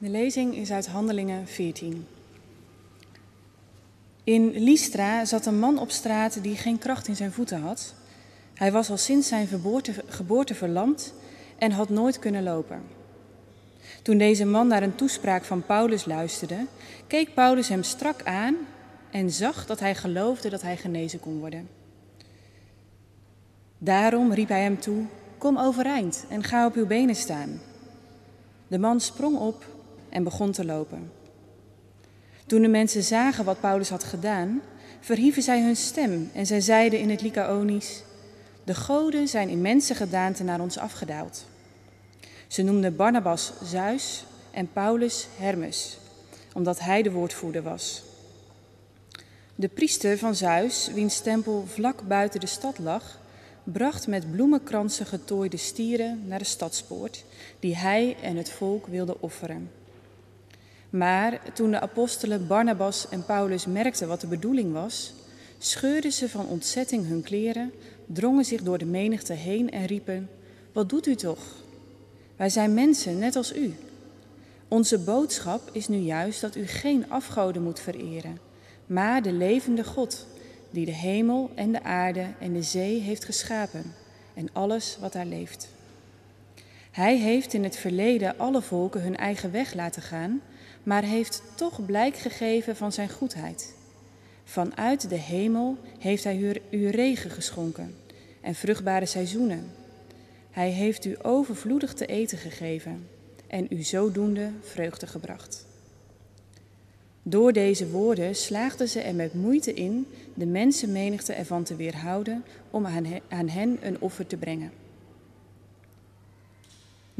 De lezing is uit Handelingen 14. In Lystra zat een man op straat die geen kracht in zijn voeten had. Hij was al sinds zijn geboorte, geboorte verlamd en had nooit kunnen lopen. Toen deze man naar een toespraak van Paulus luisterde, keek Paulus hem strak aan en zag dat hij geloofde dat hij genezen kon worden. Daarom riep hij hem toe: Kom overeind en ga op uw benen staan. De man sprong op en begon te lopen. Toen de mensen zagen wat Paulus had gedaan, verhieven zij hun stem en zij zeiden in het Lycaonisch: De goden zijn in mensengedaante naar ons afgedaald. Ze noemden Barnabas Zeus en Paulus Hermes, omdat hij de woordvoerder was. De priester van Zeus, wiens tempel vlak buiten de stad lag, bracht met bloemenkransen getooide stieren naar de stadspoort, die hij en het volk wilden offeren. Maar toen de apostelen Barnabas en Paulus merkten wat de bedoeling was, scheurden ze van ontzetting hun kleren, drongen zich door de menigte heen en riepen: Wat doet u toch? Wij zijn mensen, net als u. Onze boodschap is nu juist dat u geen afgoden moet vereren, maar de levende God, die de hemel en de aarde en de zee heeft geschapen en alles wat daar leeft. Hij heeft in het verleden alle volken hun eigen weg laten gaan, maar heeft toch blijk gegeven van zijn goedheid. Vanuit de hemel heeft hij u regen geschonken en vruchtbare seizoenen. Hij heeft u overvloedig te eten gegeven en u zodoende vreugde gebracht. Door deze woorden slaagden ze er met moeite in de mensenmenigte ervan te weerhouden om aan hen een offer te brengen.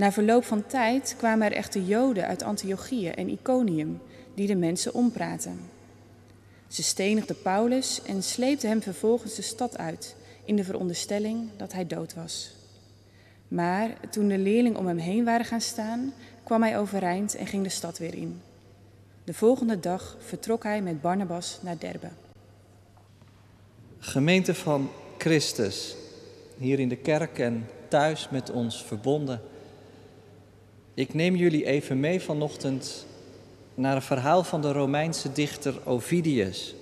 Na verloop van tijd kwamen er echter Joden uit Antiochië en Iconium die de mensen ompraten. Ze stenigden Paulus en sleepten hem vervolgens de stad uit in de veronderstelling dat hij dood was. Maar toen de leerlingen om hem heen waren gaan staan, kwam hij overeind en ging de stad weer in. De volgende dag vertrok hij met Barnabas naar Derbe. Gemeente van Christus, hier in de kerk en thuis met ons verbonden. Ik neem jullie even mee vanochtend naar een verhaal van de Romeinse dichter Ovidius.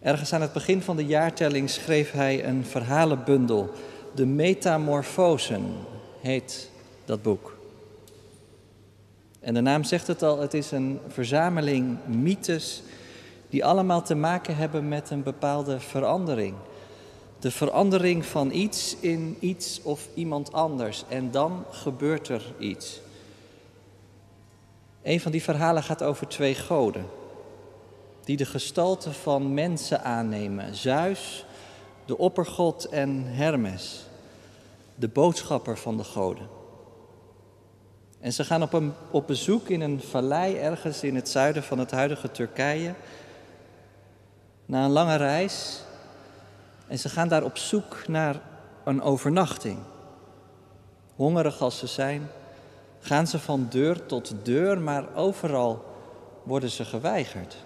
Ergens aan het begin van de jaartelling schreef hij een verhalenbundel. De Metamorfosen heet dat boek. En de naam zegt het al, het is een verzameling mythes die allemaal te maken hebben met een bepaalde verandering. De verandering van iets in iets of iemand anders. En dan gebeurt er iets. Een van die verhalen gaat over twee goden. Die de gestalte van mensen aannemen. Zeus, de oppergod en Hermes. De boodschapper van de goden. En ze gaan op, een, op bezoek in een vallei ergens in het zuiden van het huidige Turkije. Na een lange reis. En ze gaan daar op zoek naar een overnachting. Hongerig als ze zijn, gaan ze van deur tot deur, maar overal worden ze geweigerd.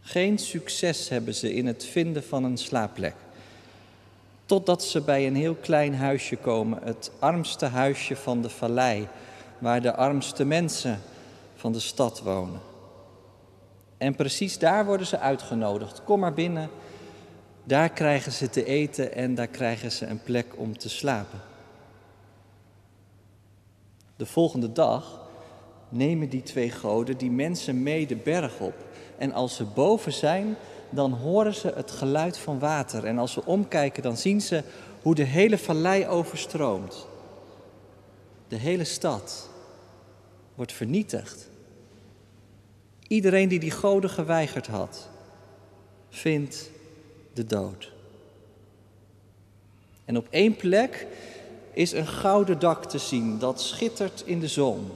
Geen succes hebben ze in het vinden van een slaapplek. Totdat ze bij een heel klein huisje komen, het armste huisje van de vallei, waar de armste mensen van de stad wonen. En precies daar worden ze uitgenodigd. Kom maar binnen, daar krijgen ze te eten en daar krijgen ze een plek om te slapen. De volgende dag nemen die twee goden die mensen mee de berg op. En als ze boven zijn, dan horen ze het geluid van water. En als ze omkijken, dan zien ze hoe de hele vallei overstroomt. De hele stad wordt vernietigd. Iedereen die die goden geweigerd had, vindt de. En op één plek is een gouden dak te zien dat schittert in de zon.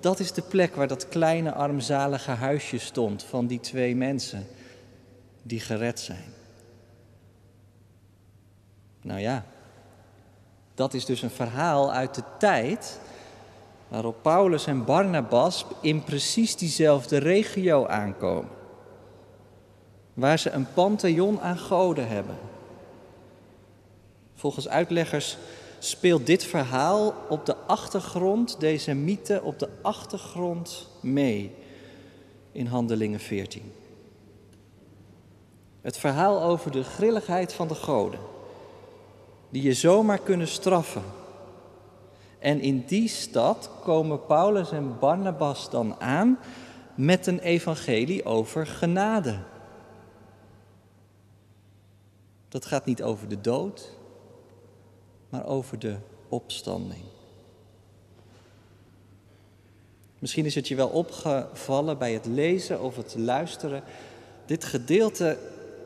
Dat is de plek waar dat kleine armzalige huisje stond van die twee mensen die gered zijn. Nou ja, dat is dus een verhaal uit de tijd waarop Paulus en Barnabas in precies diezelfde regio aankomen. Waar ze een pantheon aan goden hebben. Volgens uitleggers speelt dit verhaal op de achtergrond, deze mythe op de achtergrond mee in Handelingen 14. Het verhaal over de grilligheid van de goden, die je zomaar kunnen straffen. En in die stad komen Paulus en Barnabas dan aan met een evangelie over genade. Dat gaat niet over de dood, maar over de opstanding. Misschien is het je wel opgevallen bij het lezen of het luisteren. Dit gedeelte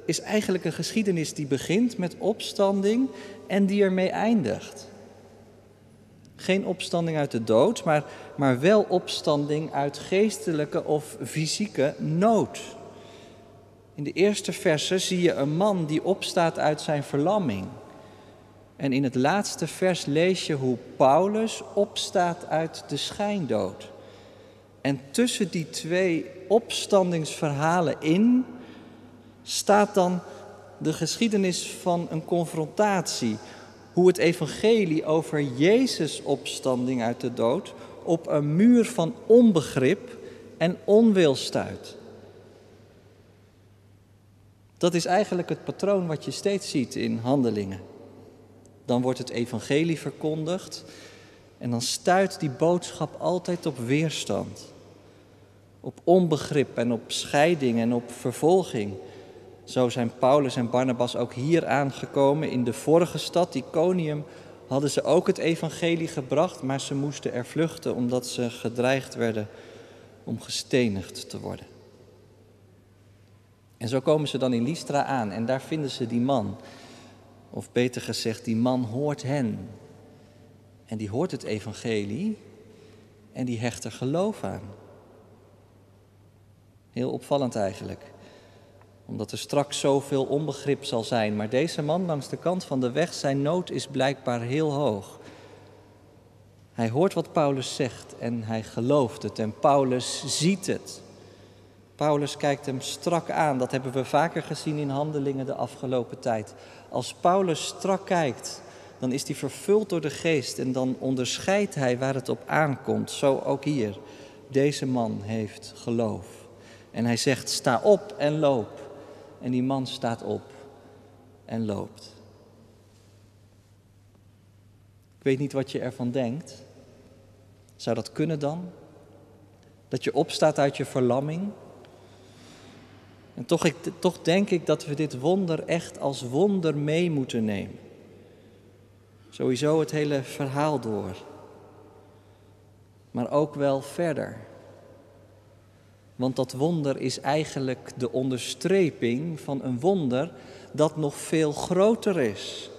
is eigenlijk een geschiedenis die begint met opstanding en die ermee eindigt. Geen opstanding uit de dood, maar, maar wel opstanding uit geestelijke of fysieke nood. In de eerste verse zie je een man die opstaat uit zijn verlamming. En in het laatste vers lees je hoe Paulus opstaat uit de schijndood. En tussen die twee opstandingsverhalen in staat dan de geschiedenis van een confrontatie. Hoe het evangelie over Jezus' opstanding uit de dood op een muur van onbegrip en onwil stuit. Dat is eigenlijk het patroon wat je steeds ziet in handelingen. Dan wordt het evangelie verkondigd en dan stuit die boodschap altijd op weerstand. Op onbegrip en op scheiding en op vervolging. Zo zijn Paulus en Barnabas ook hier aangekomen. In de vorige stad, Iconium, hadden ze ook het evangelie gebracht, maar ze moesten er vluchten omdat ze gedreigd werden om gestenigd te worden. En zo komen ze dan in Lystra aan en daar vinden ze die man. Of beter gezegd, die man hoort hen. En die hoort het evangelie en die hecht er geloof aan. Heel opvallend eigenlijk omdat er straks zoveel onbegrip zal zijn. Maar deze man langs de kant van de weg, zijn nood is blijkbaar heel hoog. Hij hoort wat Paulus zegt en hij gelooft het en Paulus ziet het. Paulus kijkt hem strak aan, dat hebben we vaker gezien in handelingen de afgelopen tijd. Als Paulus strak kijkt, dan is hij vervuld door de geest en dan onderscheidt hij waar het op aankomt. Zo ook hier. Deze man heeft geloof. En hij zegt: sta op en loop. En die man staat op en loopt. Ik weet niet wat je ervan denkt. Zou dat kunnen dan? Dat je opstaat uit je verlamming? En toch, ik, toch denk ik dat we dit wonder echt als wonder mee moeten nemen. Sowieso het hele verhaal door. Maar ook wel verder. Want dat wonder is eigenlijk de onderstreping van een wonder dat nog veel groter is.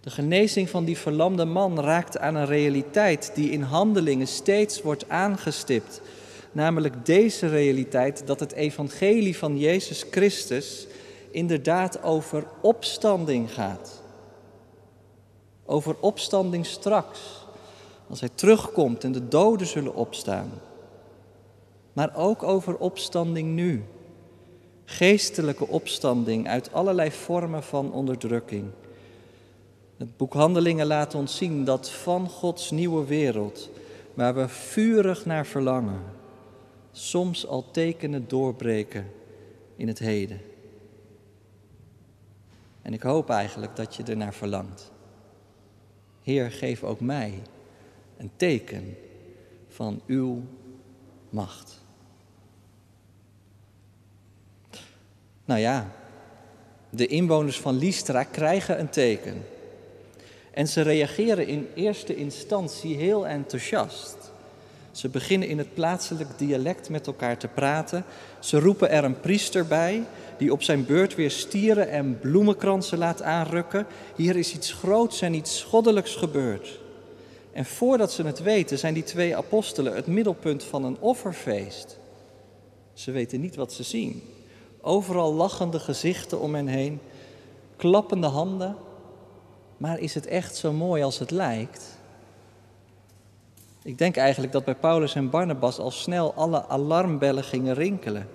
De genezing van die verlamde man raakt aan een realiteit die in handelingen steeds wordt aangestipt. Namelijk deze realiteit dat het evangelie van Jezus Christus inderdaad over opstanding gaat. Over opstanding straks, als hij terugkomt en de doden zullen opstaan maar ook over opstanding nu. Geestelijke opstanding uit allerlei vormen van onderdrukking. Het boek Handelingen laat ons zien dat van Gods nieuwe wereld, waar we vurig naar verlangen, soms al tekenen doorbreken in het heden. En ik hoop eigenlijk dat je ernaar verlangt. Heer, geef ook mij een teken van uw macht. Nou ja, de inwoners van Lystra krijgen een teken. En ze reageren in eerste instantie heel enthousiast. Ze beginnen in het plaatselijk dialect met elkaar te praten. Ze roepen er een priester bij, die op zijn beurt weer stieren en bloemenkransen laat aanrukken. Hier is iets groots en iets goddelijks gebeurd. En voordat ze het weten, zijn die twee apostelen het middelpunt van een offerfeest. Ze weten niet wat ze zien. Overal lachende gezichten om hen heen, klappende handen. Maar is het echt zo mooi als het lijkt? Ik denk eigenlijk dat bij Paulus en Barnabas al snel alle alarmbellen gingen rinkelen.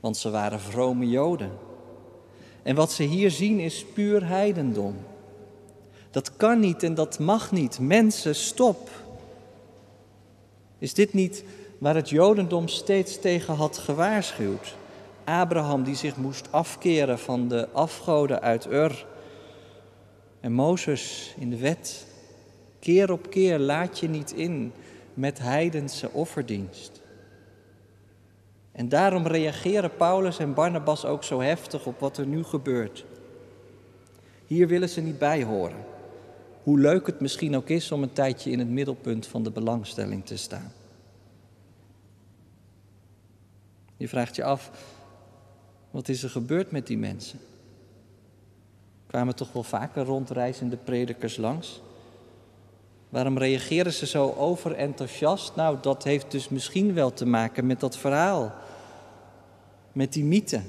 Want ze waren vrome Joden. En wat ze hier zien is puur heidendom. Dat kan niet en dat mag niet. Mensen, stop. Is dit niet waar het Jodendom steeds tegen had gewaarschuwd? Abraham die zich moest afkeren van de afgoden uit Ur. En Mozes in de wet. Keer op keer laat je niet in met heidense offerdienst. En daarom reageren Paulus en Barnabas ook zo heftig op wat er nu gebeurt. Hier willen ze niet bij horen. Hoe leuk het misschien ook is om een tijdje in het middelpunt van de belangstelling te staan. Je vraagt je af, wat is er gebeurd met die mensen? Kwamen toch wel vaker rondreizende predikers langs? Waarom reageren ze zo overenthousiast? Nou, dat heeft dus misschien wel te maken met dat verhaal. Met die mythe.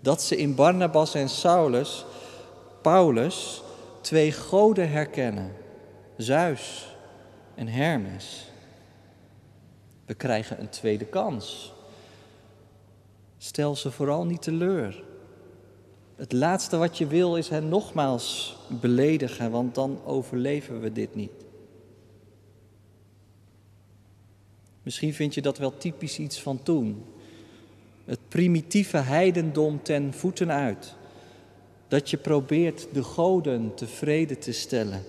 Dat ze in Barnabas en Saulus, Paulus, twee goden herkennen. Zeus en Hermes. We krijgen een tweede kans. Stel ze vooral niet teleur. Het laatste wat je wil is hen nogmaals beledigen, want dan overleven we dit niet. Misschien vind je dat wel typisch iets van toen. Het primitieve heidendom ten voeten uit. Dat je probeert de goden tevreden te stellen.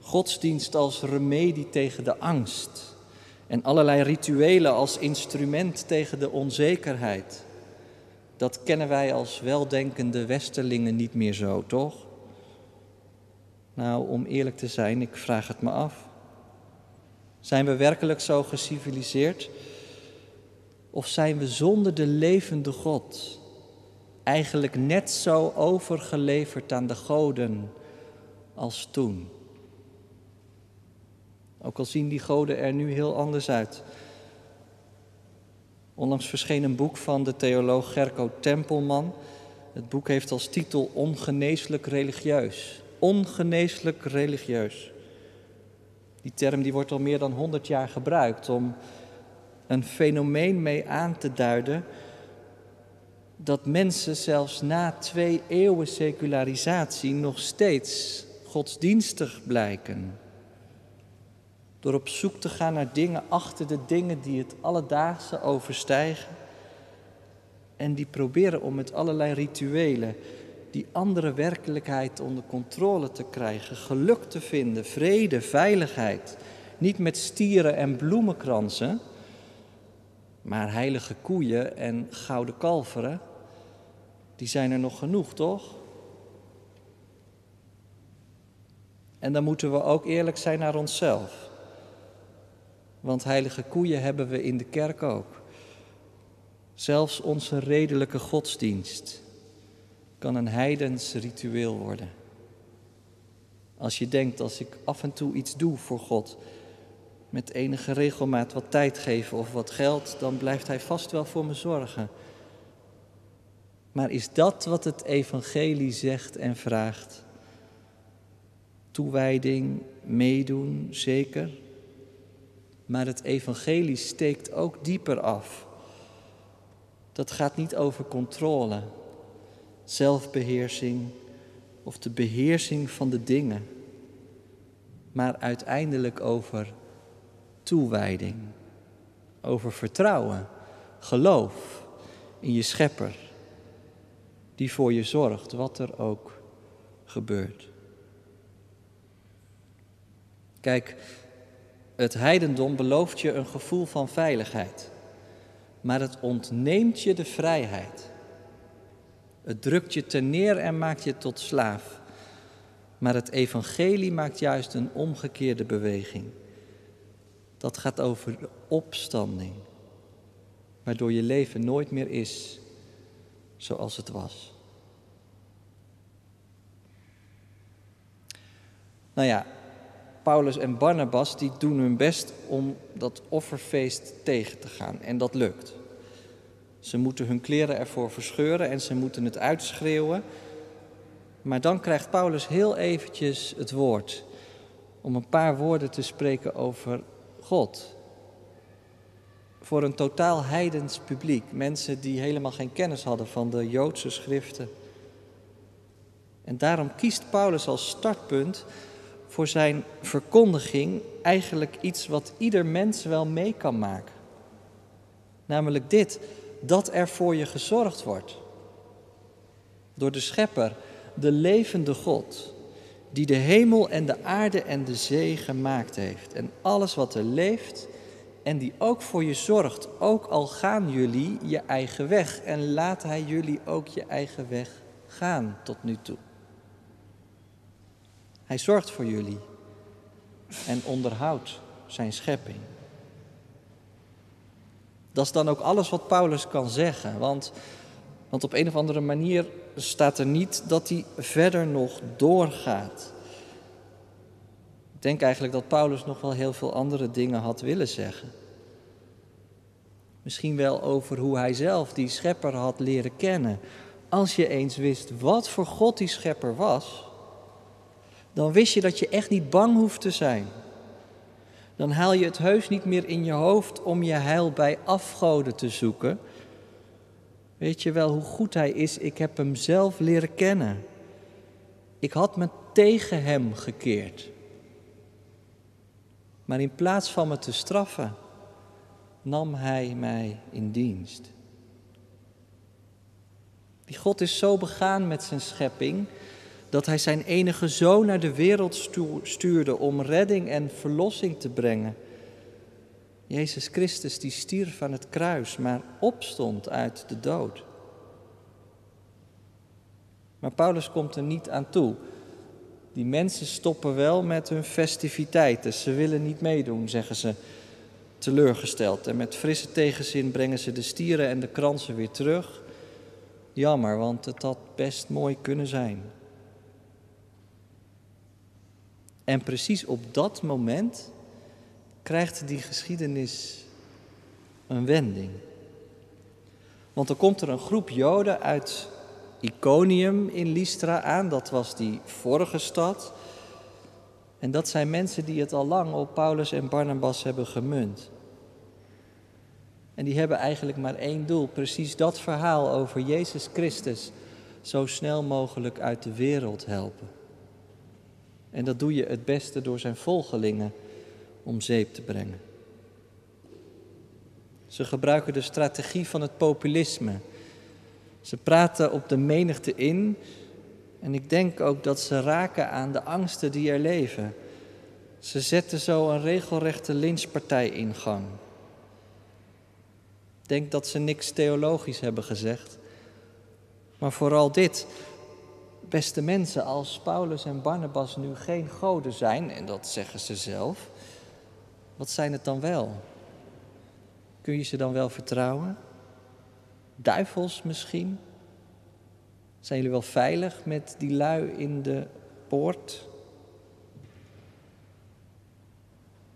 Godsdienst als remedie tegen de angst. En allerlei rituelen als instrument tegen de onzekerheid. Dat kennen wij als weldenkende westerlingen niet meer zo, toch? Nou, om eerlijk te zijn, ik vraag het me af. Zijn we werkelijk zo geciviliseerd? Of zijn we zonder de levende God eigenlijk net zo overgeleverd aan de goden als toen? Ook al zien die goden er nu heel anders uit. Onlangs verscheen een boek van de theoloog Gerco Tempelman. Het boek heeft als titel Ongeneeslijk religieus. Ongeneeslijk religieus. Die term die wordt al meer dan 100 jaar gebruikt om een fenomeen mee aan te duiden dat mensen zelfs na twee eeuwen secularisatie nog steeds godsdienstig blijken. Door op zoek te gaan naar dingen achter de dingen die het alledaagse overstijgen. En die proberen om met allerlei rituelen die andere werkelijkheid onder controle te krijgen, geluk te vinden, vrede, veiligheid. Niet met stieren en bloemenkransen, maar heilige koeien en gouden kalveren, die zijn er nog genoeg, toch? En dan moeten we ook eerlijk zijn naar onszelf. Want heilige koeien hebben we in de kerk ook. Zelfs onze redelijke godsdienst kan een heidens ritueel worden. Als je denkt, als ik af en toe iets doe voor God, met enige regelmaat wat tijd geven of wat geld, dan blijft Hij vast wel voor me zorgen. Maar is dat wat het Evangelie zegt en vraagt? Toewijding, meedoen, zeker. Maar het evangelie steekt ook dieper af. Dat gaat niet over controle, zelfbeheersing of de beheersing van de dingen, maar uiteindelijk over toewijding, over vertrouwen, geloof in je schepper, die voor je zorgt, wat er ook gebeurt. Kijk, het heidendom belooft je een gevoel van veiligheid, maar het ontneemt je de vrijheid. Het drukt je ten neer en maakt je tot slaaf. Maar het evangelie maakt juist een omgekeerde beweging. Dat gaat over de opstanding, waardoor je leven nooit meer is zoals het was. Nou ja, Paulus en Barnabas die doen hun best om dat offerfeest tegen te gaan en dat lukt. Ze moeten hun kleren ervoor verscheuren en ze moeten het uitschreeuwen. Maar dan krijgt Paulus heel eventjes het woord om een paar woorden te spreken over God. Voor een totaal heidens publiek, mensen die helemaal geen kennis hadden van de Joodse schriften. En daarom kiest Paulus als startpunt voor zijn verkondiging eigenlijk iets wat ieder mens wel mee kan maken. Namelijk dit, dat er voor je gezorgd wordt. Door de Schepper, de levende God, die de hemel en de aarde en de zee gemaakt heeft. En alles wat er leeft en die ook voor je zorgt, ook al gaan jullie je eigen weg. En laat Hij jullie ook je eigen weg gaan tot nu toe. Hij zorgt voor jullie en onderhoudt zijn schepping. Dat is dan ook alles wat Paulus kan zeggen, want, want op een of andere manier staat er niet dat hij verder nog doorgaat. Ik denk eigenlijk dat Paulus nog wel heel veel andere dingen had willen zeggen. Misschien wel over hoe hij zelf die schepper had leren kennen. Als je eens wist wat voor God die schepper was, dan wist je dat je echt niet bang hoeft te zijn. Dan haal je het heus niet meer in je hoofd om je heil bij afgoden te zoeken. Weet je wel hoe goed hij is? Ik heb hem zelf leren kennen. Ik had me tegen hem gekeerd. Maar in plaats van me te straffen, nam hij mij in dienst. Die God is zo begaan met zijn schepping dat hij zijn enige zoon naar de wereld stuurde om redding en verlossing te brengen. Jezus Christus die stierf aan het kruis, maar opstond uit de dood. Maar Paulus komt er niet aan toe. Die mensen stoppen wel met hun festiviteiten. Ze willen niet meedoen, zeggen ze, teleurgesteld. En met frisse tegenzin brengen ze de stieren en de kransen weer terug. Jammer, want het had best mooi kunnen zijn. En precies op dat moment krijgt die geschiedenis een wending. Want er komt er een groep Joden uit Iconium in Lystra aan, dat was die vorige stad. En dat zijn mensen die het al lang op Paulus en Barnabas hebben gemunt. En die hebben eigenlijk maar één doel, precies dat verhaal over Jezus Christus zo snel mogelijk uit de wereld helpen. En dat doe je het beste door zijn volgelingen om zeep te brengen. Ze gebruiken de strategie van het populisme. Ze praten op de menigte in en ik denk ook dat ze raken aan de angsten die er leven. Ze zetten zo een regelrechte lynchpartij in gang. Ik denk dat ze niks theologisch hebben gezegd, maar vooral dit. Beste mensen, als Paulus en Barnabas nu geen goden zijn, en dat zeggen ze zelf, wat zijn het dan wel? Kun je ze dan wel vertrouwen? Duivels misschien? Zijn jullie wel veilig met die lui in de poort?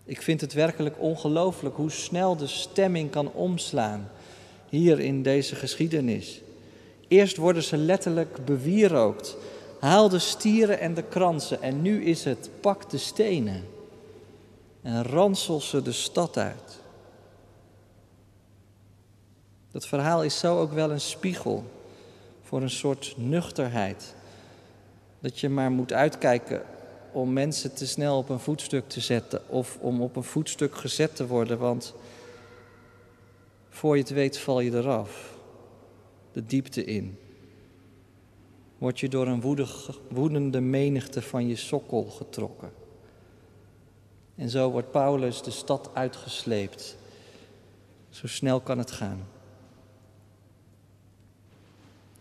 Ik vind het werkelijk ongelooflijk hoe snel de stemming kan omslaan hier in deze geschiedenis. Eerst worden ze letterlijk bewierookt. Haal de stieren en de kransen en nu is het pak de stenen en ransel ze de stad uit. Dat verhaal is zo ook wel een spiegel voor een soort nuchterheid. Dat je maar moet uitkijken om mensen te snel op een voetstuk te zetten of om op een voetstuk gezet te worden, want voor je het weet val je eraf, de diepte in. Word je door een woedende menigte van je sokkel getrokken. En zo wordt Paulus de stad uitgesleept. Zo snel kan het gaan.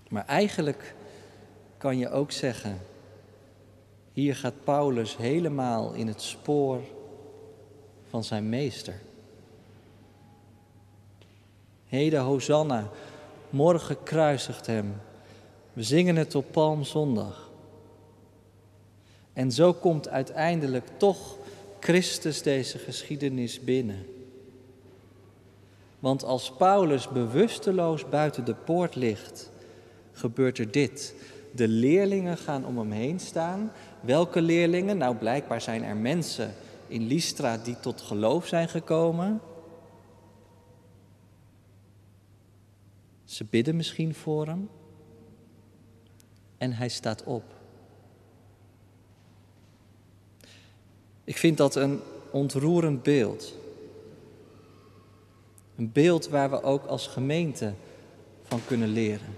Maar eigenlijk kan je ook zeggen, hier gaat Paulus helemaal in het spoor van zijn meester. Heden Hosanna, morgen kruisigt hem. We zingen het op Palmzondag. En zo komt uiteindelijk toch Christus deze geschiedenis binnen. Want als Paulus bewusteloos buiten de poort ligt, gebeurt er dit. De leerlingen gaan om hem heen staan. Welke leerlingen? Nou, blijkbaar zijn er mensen in Lystra die tot geloof zijn gekomen. Ze bidden misschien voor hem. En hij staat op. Ik vind dat een ontroerend beeld. Een beeld waar we ook als gemeente van kunnen leren.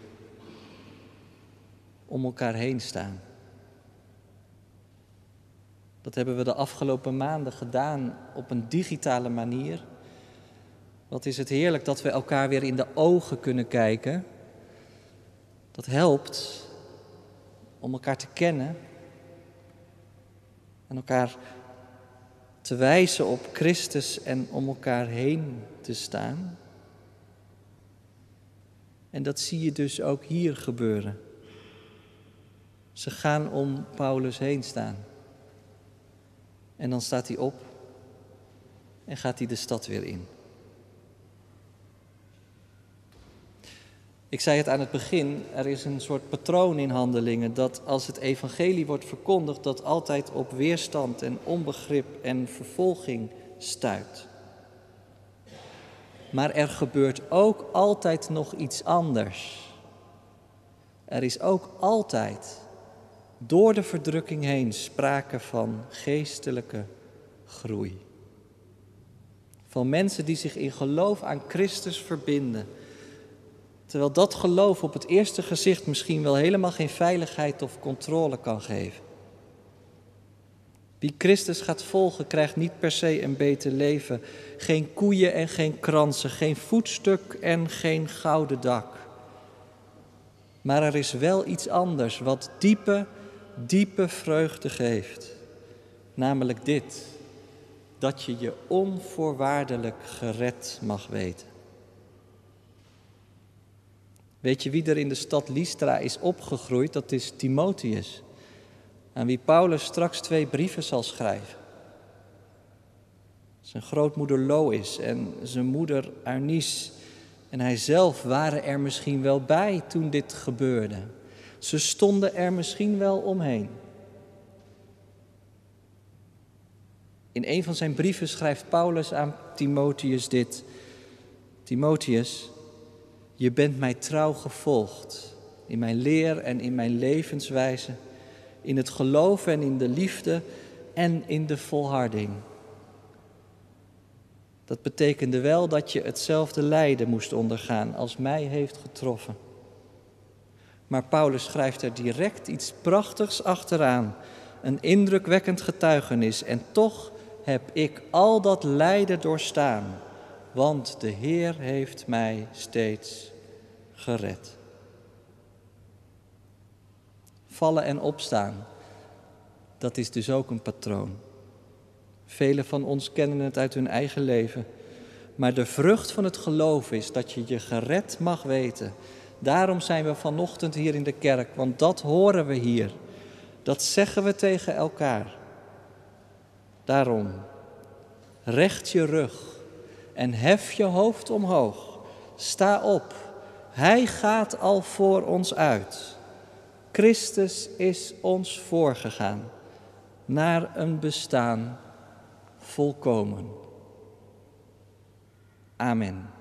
Om elkaar heen staan. Dat hebben we de afgelopen maanden gedaan op een digitale manier. Wat is het heerlijk dat we elkaar weer in de ogen kunnen kijken. Dat helpt om elkaar te kennen en elkaar te wijzen op Christus en om elkaar heen te staan. En dat zie je dus ook hier gebeuren. Ze gaan om Paulus heen staan. En dan staat hij op en gaat hij de stad weer in. Ik zei het aan het begin, er is een soort patroon in handelingen dat als het evangelie wordt verkondigd, dat altijd op weerstand en onbegrip en vervolging stuit. Maar er gebeurt ook altijd nog iets anders. Er is ook altijd door de verdrukking heen sprake van geestelijke groei. Van mensen die zich in geloof aan Christus verbinden. Terwijl dat geloof op het eerste gezicht misschien wel helemaal geen veiligheid of controle kan geven. Wie Christus gaat volgen, krijgt niet per se een beter leven. Geen koeien en geen kransen, geen voetstuk en geen gouden dak. Maar er is wel iets anders wat diepe diepe vreugde geeft. Namelijk dit, dat je je onvoorwaardelijk gered mag weten. Weet je wie er in de stad Lystra is opgegroeid? Dat is Timotheus, aan wie Paulus straks twee brieven zal schrijven. Zijn grootmoeder Lois en zijn moeder Arnice en hij zelf waren er misschien wel bij toen dit gebeurde. Ze stonden er misschien wel omheen. In een van zijn brieven schrijft Paulus aan Timotheus dit. Timotheus, je bent mij trouw gevolgd in mijn leer en in mijn levenswijze, in het geloof en in de liefde en in de volharding. Dat betekende wel dat je hetzelfde lijden moest ondergaan als mij heeft getroffen. Maar Paulus schrijft er direct iets prachtigs achteraan. Een indrukwekkend getuigenis. En toch heb ik al dat lijden doorstaan. Want de Heer heeft mij steeds gered. Vallen en opstaan. Dat is dus ook een patroon. Velen van ons kennen het uit hun eigen leven. Maar de vrucht van het geloof is dat je je gered mag weten Daarom zijn we vanochtend hier in de kerk, want dat horen we hier. Dat zeggen we tegen elkaar. Daarom, recht je rug en hef je hoofd omhoog. Sta op, Hij gaat al voor ons uit. Christus is ons voorgegaan naar een bestaan volkomen. Amen.